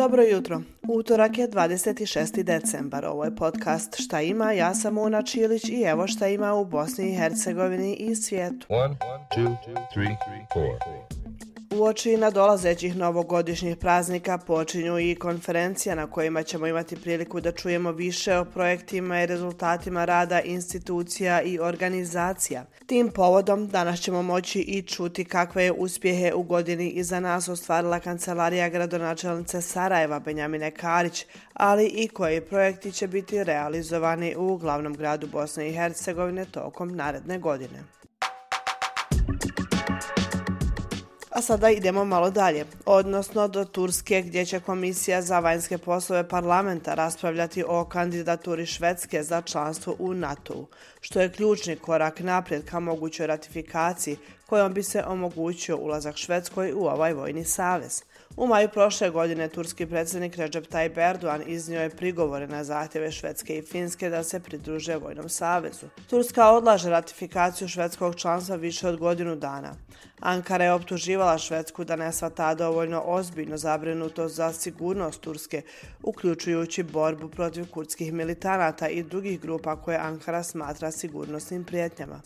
Dobro jutro. Utorak je 26. decembar. Ovo je podcast Šta ima, ja sam Una Čilić i evo šta ima u Bosni i Hercegovini i svijetu. One, two, three, U oči nadolazećih novogodišnjih praznika počinju i konferencija na kojima ćemo imati priliku da čujemo više o projektima i rezultatima rada institucija i organizacija. Tim povodom danas ćemo moći i čuti kakve je uspjehe u godini iza nas ostvarila kancelarija gradonačelnice Sarajeva Benjamine Karić, ali i koji projekti će biti realizovani u glavnom gradu Bosne i Hercegovine tokom naredne godine. A sada idemo malo dalje, odnosno do Turske gdje će Komisija za vanjske poslove parlamenta raspravljati o kandidaturi Švedske za članstvo u NATO-u, što je ključni korak naprijed ka mogućoj ratifikaciji kojom bi se omogućio ulazak Švedskoj u ovaj vojni savez. U maju prošle godine turski predsjednik Recep Tayyip Erdogan iznio je prigovore na zahtjeve Švedske i Finske da se pridruže Vojnom savezu. Turska odlaže ratifikaciju švedskog članstva više od godinu dana. Ankara je optuživala Švedsku da ne svata dovoljno ozbiljno zabrinuto za sigurnost Turske, uključujući borbu protiv kurdskih militanata i drugih grupa koje Ankara smatra sigurnosnim prijetnjama.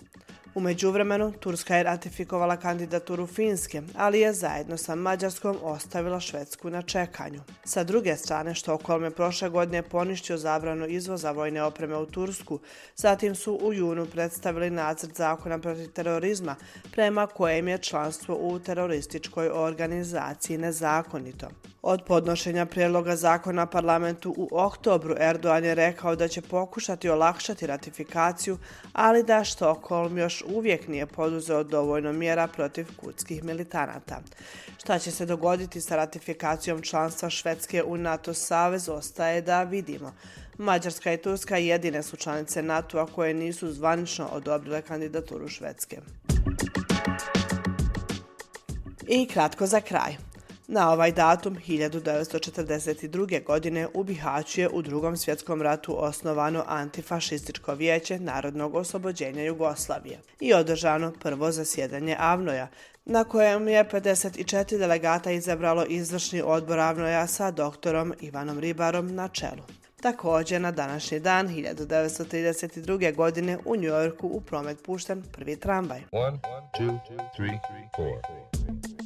U međuvremenu, Turska je ratifikovala kandidaturu Finske, ali je zajedno sa Mađarskom ostavila Švedsku na čekanju. Sa druge strane, Štokolm je prošle godine poništio zabranu izvoza vojne opreme u Tursku, zatim su u junu predstavili nacrt zakona protiv terorizma, prema kojem je članstvo u terorističkoj organizaciji nezakonito. Od podnošenja prijedloga zakona parlamentu u oktobru Erdoğan je rekao da će pokušati olakšati ratifikaciju, ali da Štokholm još uvijek nije poduzeo dovoljno mjera protiv kurdskih militanata. Šta će se dogoditi sa ratifikacijom članstva Švedske u NATO savez ostaje da vidimo. Mađarska i Turska jedine su članice NATO-a koje nisu zvanično odobrile kandidaturu Švedske. I kratko za kraj. Na ovaj datum 1942. godine u Bihaću je u drugom svjetskom ratu osnovano antifašističko vijeće Narodnog oslobođenja Jugoslavije i održano prvo zasjedanje Avnoja, na kojem je 54 delegata izabralo izvršni odbor Avnoja sa doktorom Ivanom Ribarom na čelu. Također, na današnji dan, 1932. godine, u Njujorku u promet pušten prvi tramvaj. One, two, three,